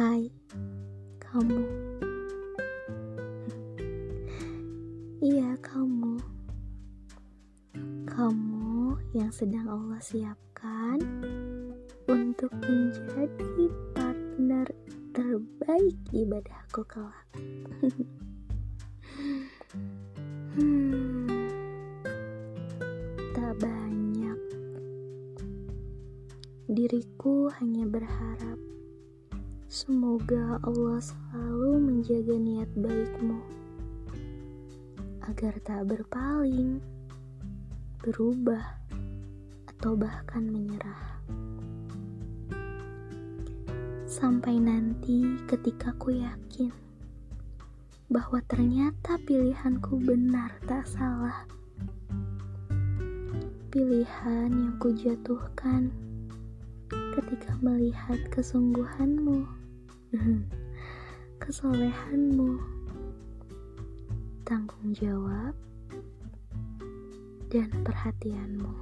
Hai, kamu. iya, kamu. Kamu yang sedang Allah siapkan untuk menjadi partner terbaik ibadahku kelak. Hmm, tak banyak. Diriku hanya berharap semoga Allah selalu menjaga niat baikmu agar tak berpaling, berubah, atau bahkan menyerah. Sampai nanti ketika ku yakin bahwa ternyata pilihanku benar tak salah. Pilihan yang kujatuhkan ketika melihat kesungguhanmu, kesolehanmu, tanggung jawab, dan perhatianmu.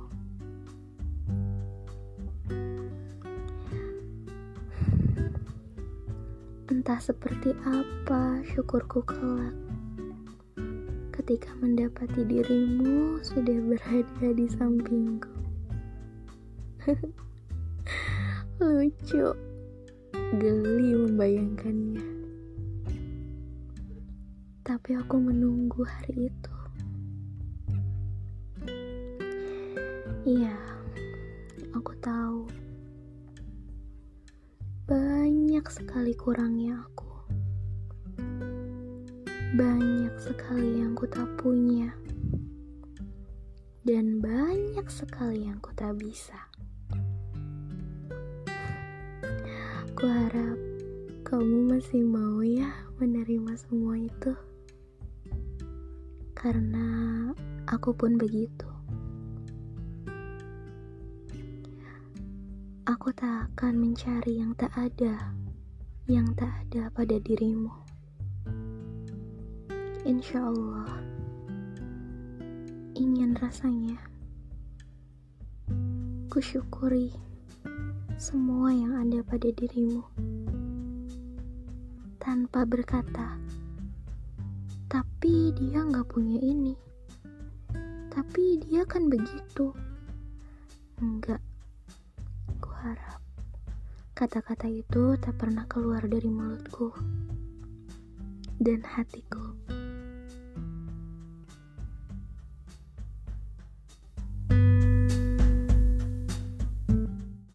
Entah seperti apa syukurku kelak ketika mendapati dirimu sudah berada di sampingku. Lucu, geli membayangkannya tapi aku menunggu hari itu. Iya, aku tahu banyak sekali kurangnya aku. Banyak sekali yang ku tak punya. Dan banyak sekali yang ku tak bisa. Aku harap kamu masih mau ya menerima semua itu karena aku pun begitu. Aku tak akan mencari yang tak ada, yang tak ada pada dirimu. Insya Allah, ingin rasanya kusyukuri semua yang ada pada dirimu. Tanpa berkata tapi dia nggak punya ini. Tapi dia kan begitu. Enggak ku harap kata-kata itu tak pernah keluar dari mulutku dan hatiku